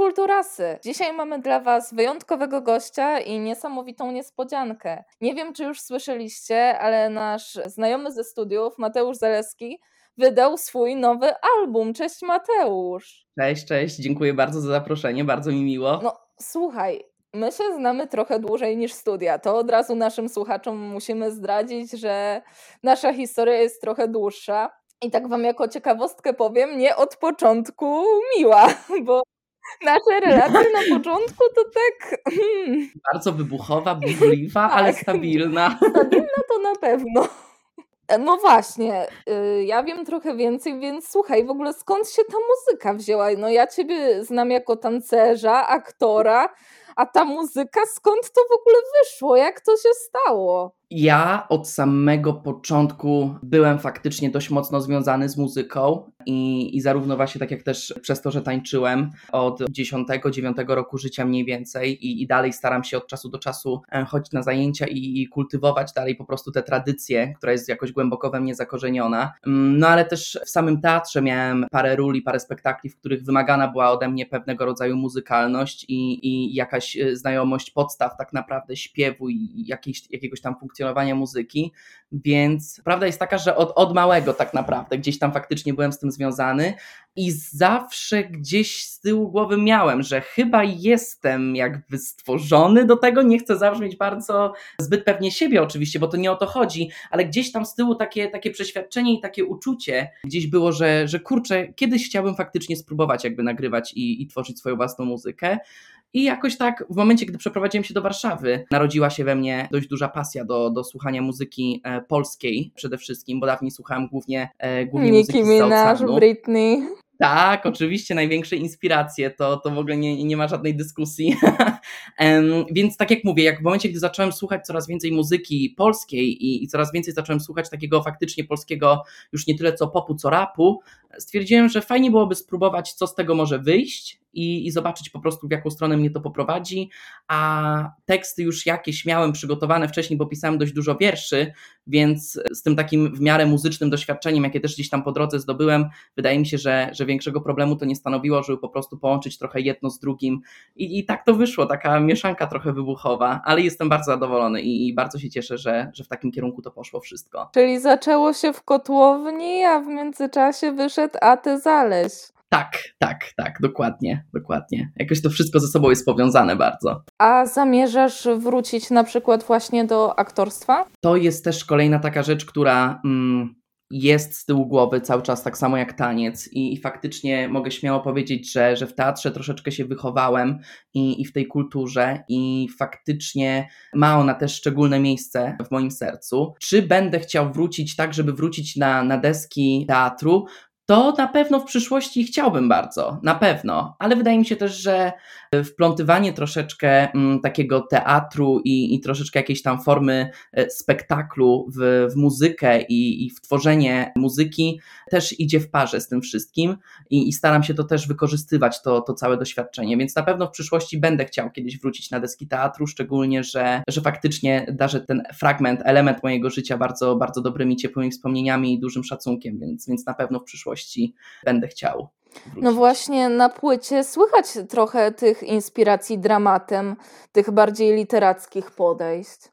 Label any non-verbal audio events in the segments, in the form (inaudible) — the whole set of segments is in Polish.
Kulturasy! Dzisiaj mamy dla Was wyjątkowego gościa i niesamowitą niespodziankę. Nie wiem, czy już słyszeliście, ale nasz znajomy ze studiów, Mateusz Zaleski, wydał swój nowy album. Cześć Mateusz! Cześć, cześć, dziękuję bardzo za zaproszenie, bardzo mi miło. No słuchaj, my się znamy trochę dłużej niż studia. To od razu naszym słuchaczom musimy zdradzić, że nasza historia jest trochę dłuższa. I tak wam jako ciekawostkę powiem, nie od początku miła, (laughs) bo nasze relacje na początku to tak... Hmm. Bardzo wybuchowa, burzliwa, tak. ale stabilna. Stabilna to na pewno. No właśnie, y, ja wiem trochę więcej, więc słuchaj, w ogóle skąd się ta muzyka wzięła? No ja ciebie znam jako tancerza, aktora, a ta muzyka, skąd to w ogóle wyszło? Jak to się stało? Ja od samego początku byłem faktycznie dość mocno związany z muzyką i, i zarówno właśnie tak jak też przez to, że tańczyłem od 10-9 roku życia mniej więcej i, i dalej staram się od czasu do czasu e, chodzić na zajęcia i, i kultywować dalej po prostu tę tradycję, która jest jakoś głęboko we mnie zakorzeniona. Mm, no ale też w samym teatrze miałem parę ról i parę spektakli, w których wymagana była ode mnie pewnego rodzaju muzykalność i, i jakaś e, znajomość podstaw tak naprawdę śpiewu i jakiejś, jakiegoś tam funkcjonowania funkcjonowania muzyki, więc prawda jest taka, że od, od małego tak naprawdę gdzieś tam faktycznie byłem z tym związany i zawsze gdzieś z tyłu głowy miałem, że chyba jestem jakby stworzony do tego, nie chcę zabrzmieć bardzo zbyt pewnie siebie oczywiście, bo to nie o to chodzi, ale gdzieś tam z tyłu takie, takie przeświadczenie i takie uczucie gdzieś było, że, że kurczę, kiedyś chciałbym faktycznie spróbować jakby nagrywać i, i tworzyć swoją własną muzykę. I jakoś tak w momencie, gdy przeprowadziłem się do Warszawy, narodziła się we mnie dość duża pasja do, do słuchania muzyki e, polskiej przede wszystkim, bo dawniej słuchałem głównie, e, głównie Nicki muzyki Minaj, z Britney. Tak, oczywiście, największe inspiracje, to, to w ogóle nie, nie ma żadnej dyskusji. (laughs) więc tak jak mówię, jak w momencie, gdy zacząłem słuchać coraz więcej muzyki polskiej i, i, coraz więcej zacząłem słuchać takiego faktycznie polskiego, już nie tyle co popu, co rapu, stwierdziłem, że fajnie byłoby spróbować, co z tego może wyjść i, i zobaczyć po prostu, w jaką stronę mnie to poprowadzi. A teksty już jakieś miałem przygotowane wcześniej, bo pisałem dość dużo wierszy, więc z tym takim w miarę muzycznym doświadczeniem, jakie też gdzieś tam po drodze zdobyłem, wydaje mi się, że, że większego problemu to nie stanowiło, żeby po prostu połączyć trochę jedno z drugim. I, i tak to wyszło, taka mieszanka trochę wybuchowa, ale jestem bardzo zadowolony i, i bardzo się cieszę, że, że w takim kierunku to poszło wszystko. Czyli zaczęło się w kotłowni, a w międzyczasie wyszedł Aty Zaleś. Tak, tak, tak, dokładnie, dokładnie. Jakoś to wszystko ze sobą jest powiązane bardzo. A zamierzasz wrócić na przykład właśnie do aktorstwa? To jest też kolejna taka rzecz, która mm, jest z tyłu głowy cały czas tak samo jak taniec i, i, faktycznie mogę śmiało powiedzieć, że, że w teatrze troszeczkę się wychowałem i, i w tej kulturze i faktycznie ma ona też szczególne miejsce w moim sercu. Czy będę chciał wrócić tak, żeby wrócić na, na deski teatru? To na pewno w przyszłości chciałbym bardzo, na pewno, ale wydaje mi się też, że wplątywanie troszeczkę mm, takiego teatru i, i troszeczkę jakiejś tam formy e, spektaklu w, w muzykę i, i w tworzenie muzyki też idzie w parze z tym wszystkim i, i staram się to też wykorzystywać, to, to całe doświadczenie, więc na pewno w przyszłości będę chciał kiedyś wrócić na deski teatru, szczególnie, że, że faktycznie darzę ten fragment, element mojego życia bardzo, bardzo dobrymi, ciepłymi wspomnieniami i dużym szacunkiem, więc, więc na pewno w przyszłości będę chciał. No właśnie na płycie słychać trochę tych inspiracji dramatem, tych bardziej literackich podejść.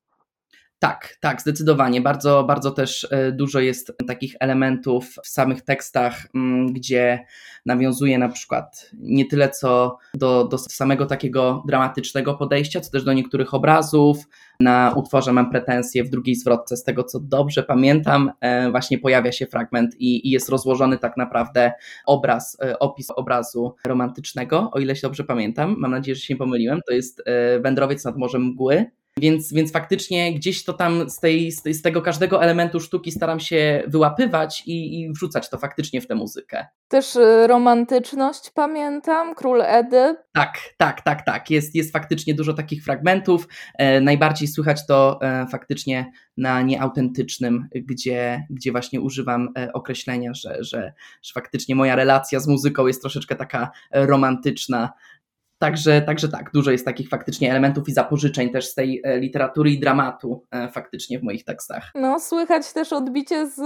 Tak, tak, zdecydowanie. Bardzo, bardzo też e, dużo jest takich elementów w samych tekstach, mm, gdzie nawiązuje na przykład nie tyle co do, do samego takiego dramatycznego podejścia, co też do niektórych obrazów. Na utworze mam pretensje w drugiej zwrotce, z tego co dobrze pamiętam, e, właśnie pojawia się fragment i, i jest rozłożony tak naprawdę obraz, e, opis obrazu romantycznego, o ile się dobrze pamiętam. Mam nadzieję, że się nie pomyliłem. To jest Wędrowiec nad Morzem Mgły więc, więc faktycznie gdzieś to tam z, tej, z, tej, z tego każdego elementu sztuki staram się wyłapywać i, i wrzucać to faktycznie w tę muzykę. Też y, romantyczność pamiętam, Król Edy. Tak, tak, tak, tak. Jest, jest faktycznie dużo takich fragmentów. E, najbardziej słychać to e, faktycznie na nieautentycznym, gdzie, gdzie właśnie używam e, określenia, że, że, że faktycznie moja relacja z muzyką jest troszeczkę taka romantyczna Także, także tak, dużo jest takich faktycznie elementów i zapożyczeń też z tej e, literatury i dramatu e, faktycznie w moich tekstach. No, słychać też odbicie z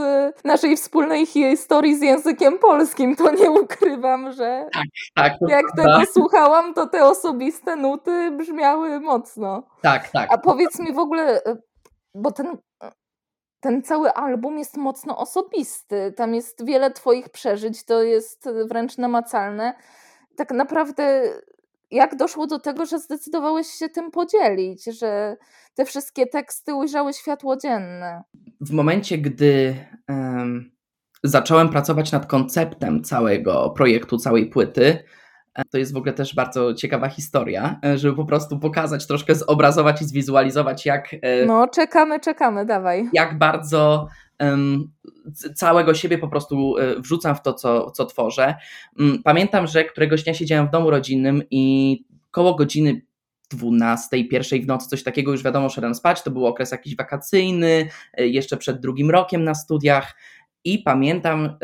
naszej wspólnej historii z językiem polskim, to nie ukrywam, że tak, tak, jak prawda. tego słuchałam, to te osobiste nuty brzmiały mocno. Tak, tak. A powiedz mi w ogóle, e, bo ten, ten cały album jest mocno osobisty, tam jest wiele twoich przeżyć, to jest wręcz namacalne. Tak naprawdę jak doszło do tego, że zdecydowałeś się tym podzielić, że te wszystkie teksty ujrzały światło dzienne? W momencie, gdy um, zacząłem pracować nad konceptem całego projektu, całej płyty, e, to jest w ogóle też bardzo ciekawa historia, e, żeby po prostu pokazać, troszkę zobrazować i zwizualizować, jak. E, no, czekamy, czekamy, dawaj. Jak bardzo całego siebie po prostu e, wrzucam w to, co, co tworzę. Mm, pamiętam, że któregoś dnia siedziałem w domu rodzinnym i koło godziny 12, pierwszej w nocy, coś takiego, już wiadomo, szedłem spać, to był okres jakiś wakacyjny, e, jeszcze przed drugim rokiem na studiach i pamiętam,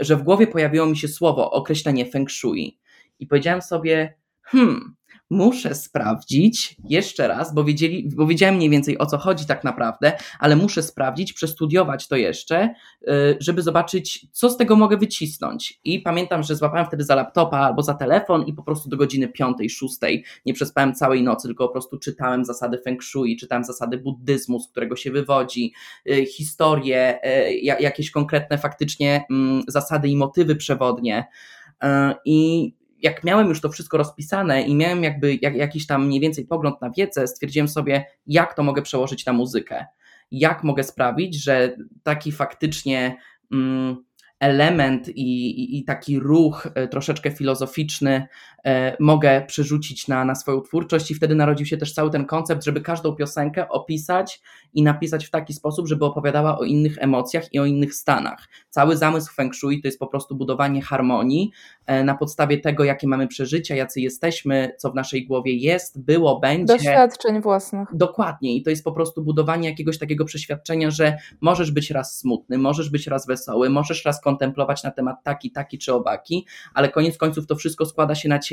że w głowie pojawiło mi się słowo, określenie feng shui i powiedziałem sobie, hmm, muszę sprawdzić jeszcze raz, bo, wiedzieli, bo wiedziałem mniej więcej o co chodzi tak naprawdę, ale muszę sprawdzić, przestudiować to jeszcze, y, żeby zobaczyć, co z tego mogę wycisnąć. I pamiętam, że złapałem wtedy za laptopa albo za telefon i po prostu do godziny 5-6 nie przespałem całej nocy, tylko po prostu czytałem zasady feng shui, czytałem zasady buddyzmu, z którego się wywodzi, y, historie, y, jakieś konkretne faktycznie mm, zasady i motywy przewodnie. I jak miałem już to wszystko rozpisane i miałem jakby jak, jakiś tam mniej więcej pogląd na wiedzę, stwierdziłem sobie, jak to mogę przełożyć na muzykę. Jak mogę sprawić, że taki faktycznie. Mm, element i, i, i, taki ruch e, troszeczkę filozoficzny mogę przerzucić na, na swoją twórczość i wtedy narodził się też cały ten koncept, żeby każdą piosenkę opisać i napisać w taki sposób, żeby opowiadała o innych emocjach i o innych stanach. Cały zamysł Feng Shui to jest po prostu budowanie harmonii e, na podstawie tego, jakie mamy przeżycia, jacy jesteśmy, co w naszej głowie jest, było, będzie. Doświadczeń własnych. Dokładnie i to jest po prostu budowanie jakiegoś takiego przeświadczenia, że możesz być raz smutny, możesz być raz wesoły, możesz raz kontemplować na temat taki, taki czy owaki, ale koniec końców to wszystko składa się na ciebie.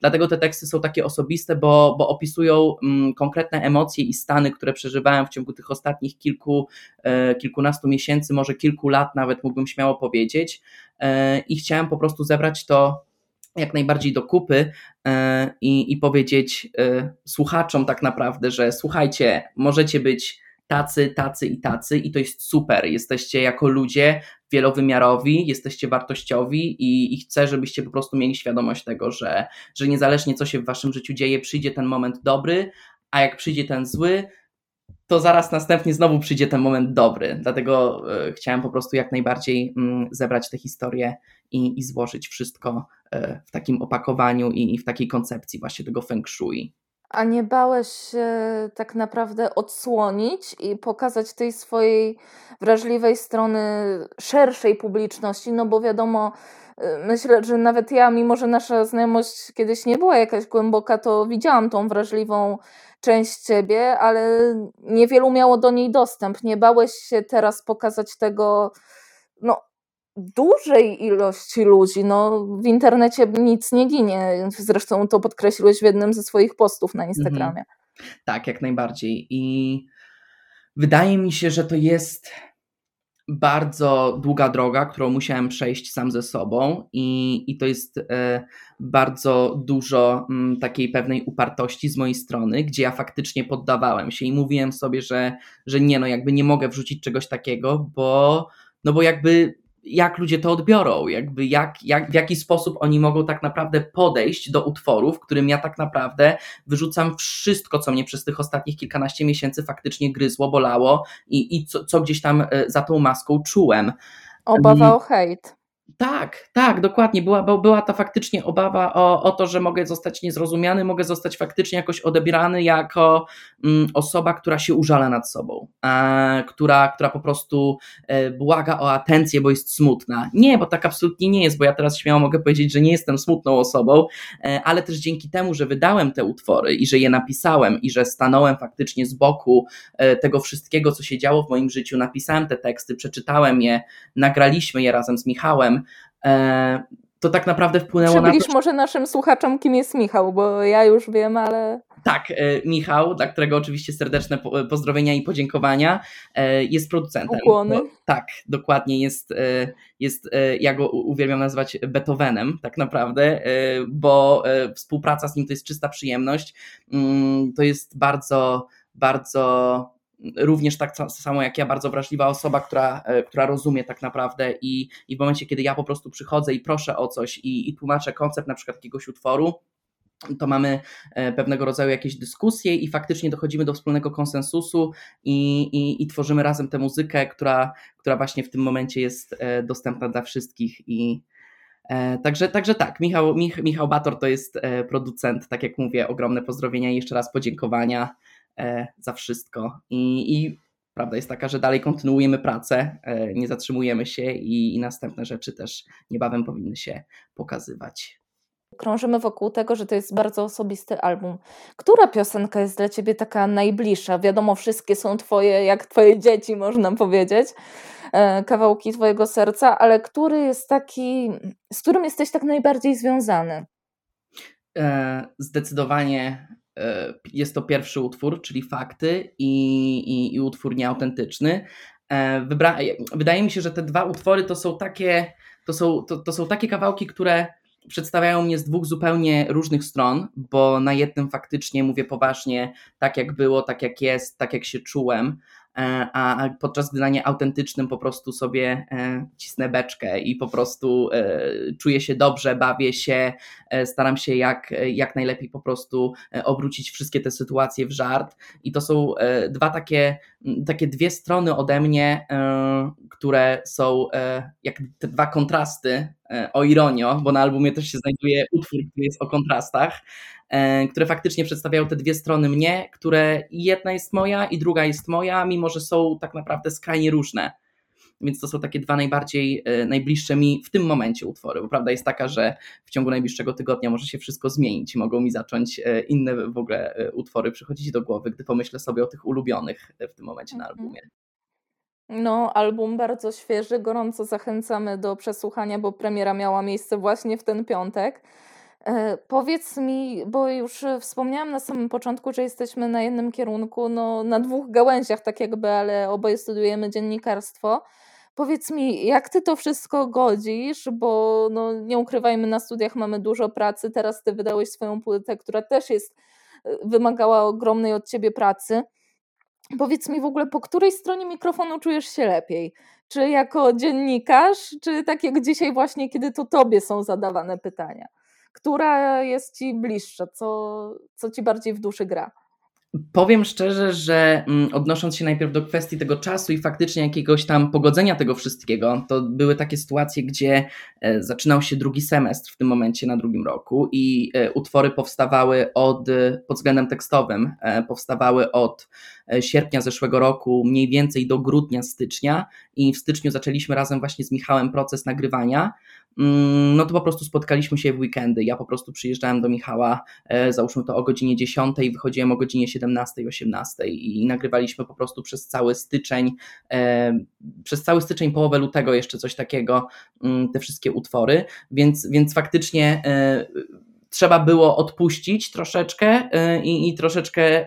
Dlatego te teksty są takie osobiste, bo, bo opisują mm, konkretne emocje i stany, które przeżywałem w ciągu tych ostatnich kilku, e, kilkunastu miesięcy, może kilku lat nawet mógłbym śmiało powiedzieć. E, I chciałem po prostu zebrać to jak najbardziej do kupy e, i, i powiedzieć słuchaczom tak naprawdę, że słuchajcie, możecie być tacy, tacy i tacy i to jest super. Jesteście jako ludzie wielowymiarowi, jesteście wartościowi i, i chcę, żebyście po prostu mieli świadomość tego, że, że niezależnie co się w waszym życiu dzieje, przyjdzie ten moment dobry, a jak przyjdzie ten zły, to zaraz następnie znowu przyjdzie ten moment dobry. Dlatego y, chciałem po prostu jak najbardziej y, zebrać tę historię i, i złożyć wszystko y, w takim opakowaniu i w takiej koncepcji właśnie tego feng shui. A nie bałeś się tak naprawdę odsłonić i pokazać tej swojej wrażliwej strony szerszej publiczności? No bo wiadomo, y, myślę, że nawet ja, mimo że nasza znajomość kiedyś nie była jakaś głęboka, to widziałam tą wrażliwą część ciebie, ale niewielu miało do niej dostęp. Nie bałeś się teraz pokazać tego, no, dużej ilości ludzi. No, w internecie nic nie ginie. Zresztą to podkreśliłeś w jednym ze swoich postów na Instagramie. Mhm. Tak, jak najbardziej. I wydaje mi się, że to jest bardzo długa droga, którą musiałem przejść sam ze sobą, i, i to jest e, bardzo dużo mm, takiej pewnej upartości z mojej strony, gdzie ja faktycznie poddawałem się i mówiłem sobie, że, że nie, no jakby nie mogę wrzucić czegoś takiego, bo no bo jakby jak ludzie to odbiorą, jakby jak, jak, w jaki sposób oni mogą tak naprawdę podejść do utworu, w którym ja tak naprawdę wyrzucam wszystko, co mnie przez tych ostatnich kilkanaście miesięcy faktycznie gryzło, bolało i, i co, co gdzieś tam e, za tą maską czułem. Obawa o hejt. Tak, tak, dokładnie. Była, była ta faktycznie obawa o, o to, że mogę zostać niezrozumiany, mogę zostać faktycznie jakoś odebrany jako mm, osoba, która się użala nad sobą, e, która, która po prostu e, błaga o atencję, bo jest smutna. Nie, bo tak absolutnie nie jest, bo ja teraz śmiało mogę powiedzieć, że nie jestem smutną osobą, e, ale też dzięki temu, że wydałem te utwory i że je napisałem i że stanąłem faktycznie z boku e, tego wszystkiego, co się działo w moim życiu, napisałem te teksty, przeczytałem je, nagraliśmy je razem z Michałem, to tak naprawdę wpłynęło Przybliż na to... może naszym słuchaczom, kim jest Michał, bo ja już wiem, ale... Tak, e, Michał, dla którego oczywiście serdeczne pozdrowienia i podziękowania, e, jest producentem. Ukłony. Bo, tak, dokładnie, jest, e, jest, ja go uwielbiam nazywać Beethovenem tak naprawdę, bo współpraca z nim to jest czysta przyjemność. Mm, to jest bardzo, bardzo również tak samo jak ja, bardzo wrażliwa osoba, która, e, która rozumie tak naprawdę i, i w momencie, kiedy ja po prostu przychodzę i proszę o coś i, i tłumaczę koncept na przykład jakiegoś utworu, to mamy e, pewnego rodzaju jakieś dyskusje i faktycznie dochodzimy do wspólnego konsensusu i, i, i, tworzymy razem tę muzykę, która, która właśnie w tym momencie jest e, dostępna dla wszystkich i Także, także tak, Michał, Mich, Michał Bator to jest producent, tak jak mówię, ogromne pozdrowienia i jeszcze raz podziękowania za wszystko. I, I prawda jest taka, że dalej kontynuujemy pracę, e, nie zatrzymujemy się i, i następne rzeczy też niebawem powinny się pokazywać. Krążymy wokół tego, że to jest bardzo osobisty album. Która piosenka jest dla ciebie taka najbliższa? Wiadomo, wszystkie są twoje, jak twoje dzieci, można powiedzieć, e, kawałki twojego serca, ale który jest taki, z którym jesteś tak najbardziej związany? Zdecydowanie E, jest to pierwszy utwór, czyli Fakty i, i, i utwór nieautentyczny. E, wybra Wydaje mi się, że te dwa utwory to są takie, to są, to, to są takie kawałki, które przedstawiają mnie z dwóch zupełnie różnych stron, bo na jednym faktycznie mówię poważnie, tak jak było, tak jak jest, tak jak się czułem, E, a podczas gdy na nie autentycznym po prostu sobie e, cisnę beczkę i po prostu e, czuję się dobrze, bawię się, staram się jak, jak najlepiej po prostu obrócić wszystkie te sytuacje w żart. I to są dwa takie, takie dwie strony ode mnie, które są jak dwa kontrasty, o ironio, bo na albumie też się znajduje utwór, który jest o kontrastach. E, które faktycznie przedstawiają te dwie strony mnie, które jedna jest moja i druga jest moja, mimo że są tak naprawdę skrajnie różne. Więc to są takie dwa najbardziej e, najbliższe mi w tym momencie utwory. Bo prawda jest taka, że w ciągu najbliższego tygodnia może się wszystko zmienić i mogą mi zacząć e, inne w ogóle utwory przychodzić do głowy, gdy pomyślę sobie o tych ulubionych w tym momencie na mhm. albumie. No, album bardzo świeży, gorąco zachęcamy do przesłuchania, bo premiera miała miejsce właśnie w ten piątek. E, powiedz mi, bo już wspomniałam na samym początku, że jesteśmy na jednym kierunku, no, na dwóch gałęziach, tak jakby, ale oboje studiujemy dziennikarstwo. Powiedz mi, jak ty to wszystko godzisz, bo no, nie ukrywajmy, na studiach mamy dużo pracy. Teraz ty wydałeś swoją płytę, która też jest, e, wymagała ogromnej od ciebie pracy. Powiedz mi w ogóle, po której stronie mikrofonu czujesz się lepiej? Czy jako dziennikarz, czy tak jak dzisiaj, właśnie, kiedy to tobie są zadawane pytania? która jest ci bliższa, co, co ci bardziej w duszy gra? Powiem szczerze, że mm, odnosząc się najpierw do kwestii tego czasu i faktycznie jakiegoś tam pogodzenia tego wszystkiego, to były takie sytuacje, gdzie e, zaczynał się drugi semestr w tym momencie na drugim roku i e, utwory powstawały od, pod względem tekstowym, e, powstawały od sierpnia zeszłego roku mniej więcej do grudnia, stycznia i w styczniu zaczęliśmy razem właśnie z Michałem proces nagrywania. Mm, no to po prostu spotkaliśmy się w weekendy. Ja po prostu przyjeżdżałem do Michała, e, załóżmy to o godzinie 10, wychodziłem o godzinie 17, 18 i nagrywaliśmy po prostu przez cały styczeń, e, przez cały styczeń, połowę lutego jeszcze coś takiego, mm, te wszystkie utwory, więc, więc faktycznie e, trzeba było odpuścić troszeczkę i, i troszeczkę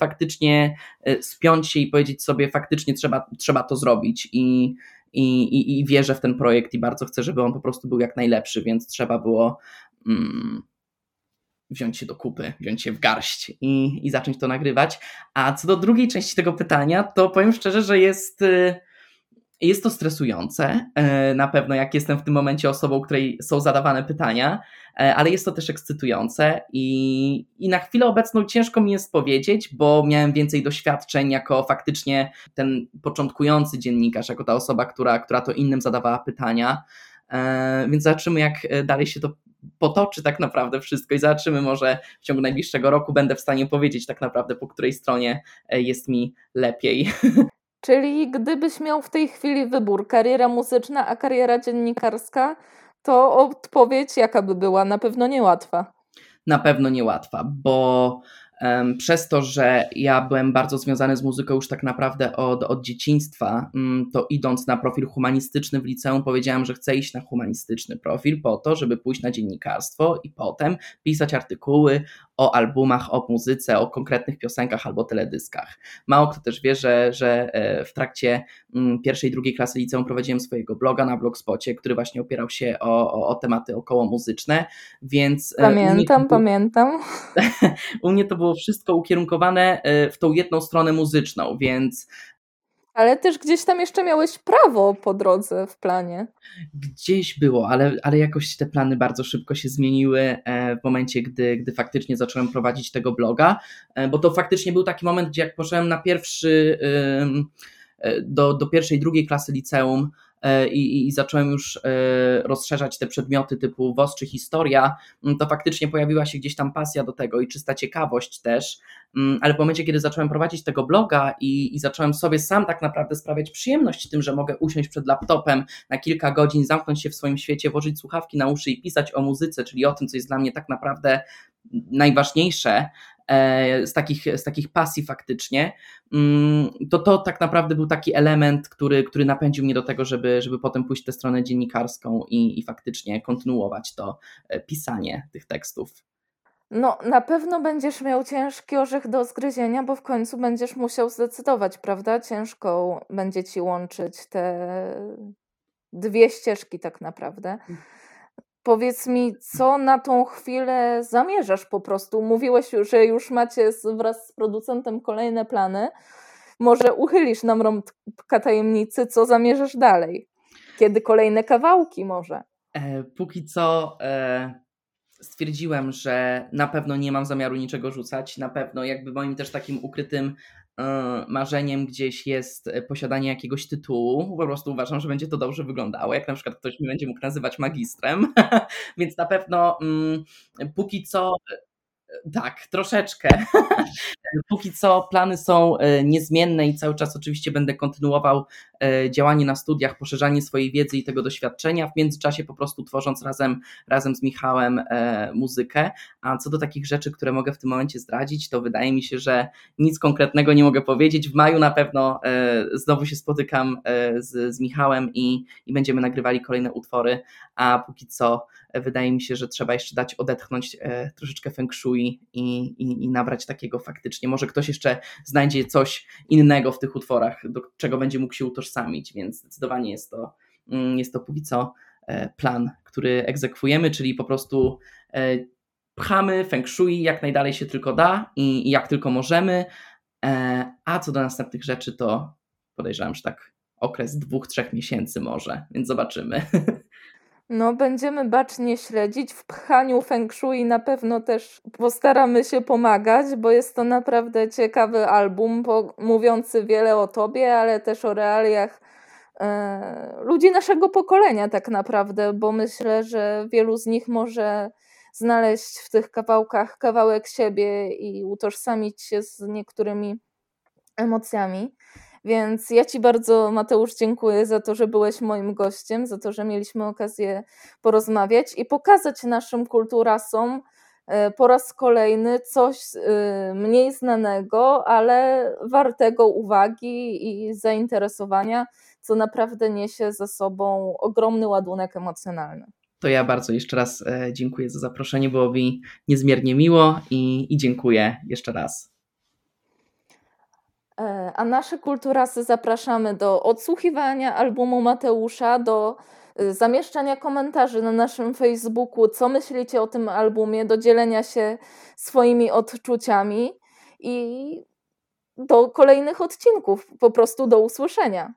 faktycznie spiąć się i powiedzieć sobie, faktycznie trzeba, trzeba to zrobić. I, i, i, i wierzę w ten projekt i bardzo chcę, żeby on po prostu był jak najlepszy, więc trzeba było mm, wziąć się do kupy, wziąć się w garść i, i zacząć to nagrywać. A co do drugiej części tego pytania, to powiem szczerze, że jest. Y, jest to stresujące, e, na pewno jak jestem w tym momencie osobą, której są zadawane pytania, e, ale jest to też ekscytujące i, i na chwilę obecną ciężko mi jest powiedzieć, bo miałem więcej doświadczeń jako faktycznie ten początkujący dziennikarz, jako ta osoba, która, która to innym zadawała pytania. E, więc zobaczymy, jak dalej się to potoczy tak naprawdę wszystko i zobaczymy, może w ciągu najbliższego roku będę w stanie powiedzieć tak naprawdę, po której stronie jest mi lepiej. (laughs) Czyli gdybyś miał w tej chwili wybór, kariera muzyczna, a kariera dziennikarska, to odpowiedź jaka by była? Na pewno niełatwa. Na pewno niełatwa, bo Przez to, że ja byłem bardzo związany z muzyką już tak naprawdę od, od dzieciństwa, mm, to idąc na profil humanistyczny w liceum, powiedziałem, że chcę iść na humanistyczny profil po to, żeby pójść na dziennikarstwo i potem pisać artykuły o albumach, o muzyce, o konkretnych piosenkach albo teledyskach. Mało kto też wie, że, że e, w trakcie mm, pierwszej i drugiej klasy liceum prowadziłem swojego bloga na Blogspocie, który właśnie opierał się o, o, o tematy około muzyczne, więc... E, pamiętam, pamiętam. (laughs) u mnie to było wszystko ukierunkowane e, w tą jedną stronę muzyczną, więc ale też gdzieś tam jeszcze miałeś prawo po drodze w planie. Gdzieś było, ale, ale jakoś te plany bardzo szybko się zmieniły e, w momencie, gdy, gdy faktycznie zacząłem prowadzić tego bloga, e, bo to faktycznie był taki moment, gdzie jak poszedłem na pierwszy, do, do pierwszej, drugiej klasy liceum, i, i zacząłem już e, rozszerzać te przedmioty typu WOS czy historia, mm, to faktycznie pojawiła się gdzieś tam pasja do tego i czysta ciekawość też, mm, ale w momencie, kiedy zacząłem prowadzić tego bloga i, i zacząłem sobie sam tak naprawdę sprawiać przyjemność tym, że mogę usiąść przed laptopem na kilka godzin, zamknąć się w swoim świecie, włożyć słuchawki na uszy i pisać o muzyce, czyli o tym, co jest dla mnie tak naprawdę najważniejsze, E, z takich, z takich pasji faktycznie, mm, to to tak naprawdę był taki element, który, który napędził mnie do tego, żeby, żeby potem pójść w tę stronę dziennikarską i, i faktycznie kontynuować to e, pisanie tych tekstów. No, na pewno będziesz miał ciężki orzech do zgryzienia, bo w końcu będziesz musiał zdecydować, prawda? Ciężko będzie ci łączyć te dwie ścieżki, tak naprawdę. Powiedz mi, co na tą chwilę zamierzasz po prostu? Mówiłeś, że już macie wraz z producentem kolejne plany. Może uchylisz nam rąbka tajemnicy, co zamierzasz dalej? Kiedy kolejne kawałki może? E, póki co e, stwierdziłem, że na pewno nie mam zamiaru niczego rzucać. Na pewno jakby moim też takim ukrytym marzeniem gdzieś jest e, posiadanie jakiegoś tytułu. Po prostu uważam, że będzie to dobrze wyglądało, jak na przykład ktoś mi będzie mógł nazywać magistrem. (laughs) Więc na pewno mm, póki co tak, troszeczkę. (laughs) Póki co plany są e, niezmienne i cały czas oczywiście będę kontynuował e, działanie na studiach, poszerzanie swojej wiedzy i tego doświadczenia, w międzyczasie po prostu tworząc razem, razem z Michałem e, muzykę. A co do takich rzeczy, które mogę w tym momencie zdradzić, to wydaje mi się, że nic konkretnego nie mogę powiedzieć. W maju na pewno znowu się spotykam z, z Michałem i, i będziemy nagrywali kolejne utwory, a póki co wydaje mi się, że trzeba jeszcze dać odetchnąć troszeczkę feng shui i, i, i nabrać takiego faktycznie. Może ktoś jeszcze znajdzie coś innego w tych utworach, do czego będzie mógł się utożsamić, więc zdecydowanie jest to, mm, jest to póki co e, plan, który egzekwujemy, czyli po prostu e, pchamy feng shui jak najdalej się tylko da i, i jak tylko możemy, e, a co do następnych rzeczy, to podejrzewam, że tak okres dwóch, trzech miesięcy może, więc zobaczymy. (laughs) No, będziemy bacznie śledzić. W pchaniu feng shui na pewno też postaramy się pomagać, bo jest to naprawdę ciekawy album, mówiący wiele o tobie, ale też o realiach e, ludzi naszego pokolenia, tak naprawdę, bo myślę, że wielu z nich może znaleźć w tych kawałkach kawałek siebie i utożsamić się z niektórymi emocjami. Więc ja Ci bardzo, Mateusz, dziękuję za to, że byłeś moim gościem, za to, że mieliśmy okazję porozmawiać i pokazać naszym kulturasom e, po raz kolejny coś e, mniej znanego, ale wartego uwagi i zainteresowania, co naprawdę niesie ze sobą ogromny ładunek emocjonalny. To ja bardzo jeszcze raz e, dziękuję za zaproszenie, było mi niezmiernie miło i, i dziękuję jeszcze raz. E, a nasze kulturasy zapraszamy do odsłuchiwania albumu Mateusza, do y, zamieszczania komentarzy na naszym Facebooku, co myślicie o tym albumie, do dzielenia się swoimi odczuciami i do kolejnych odcinków. Po prostu do usłyszenia.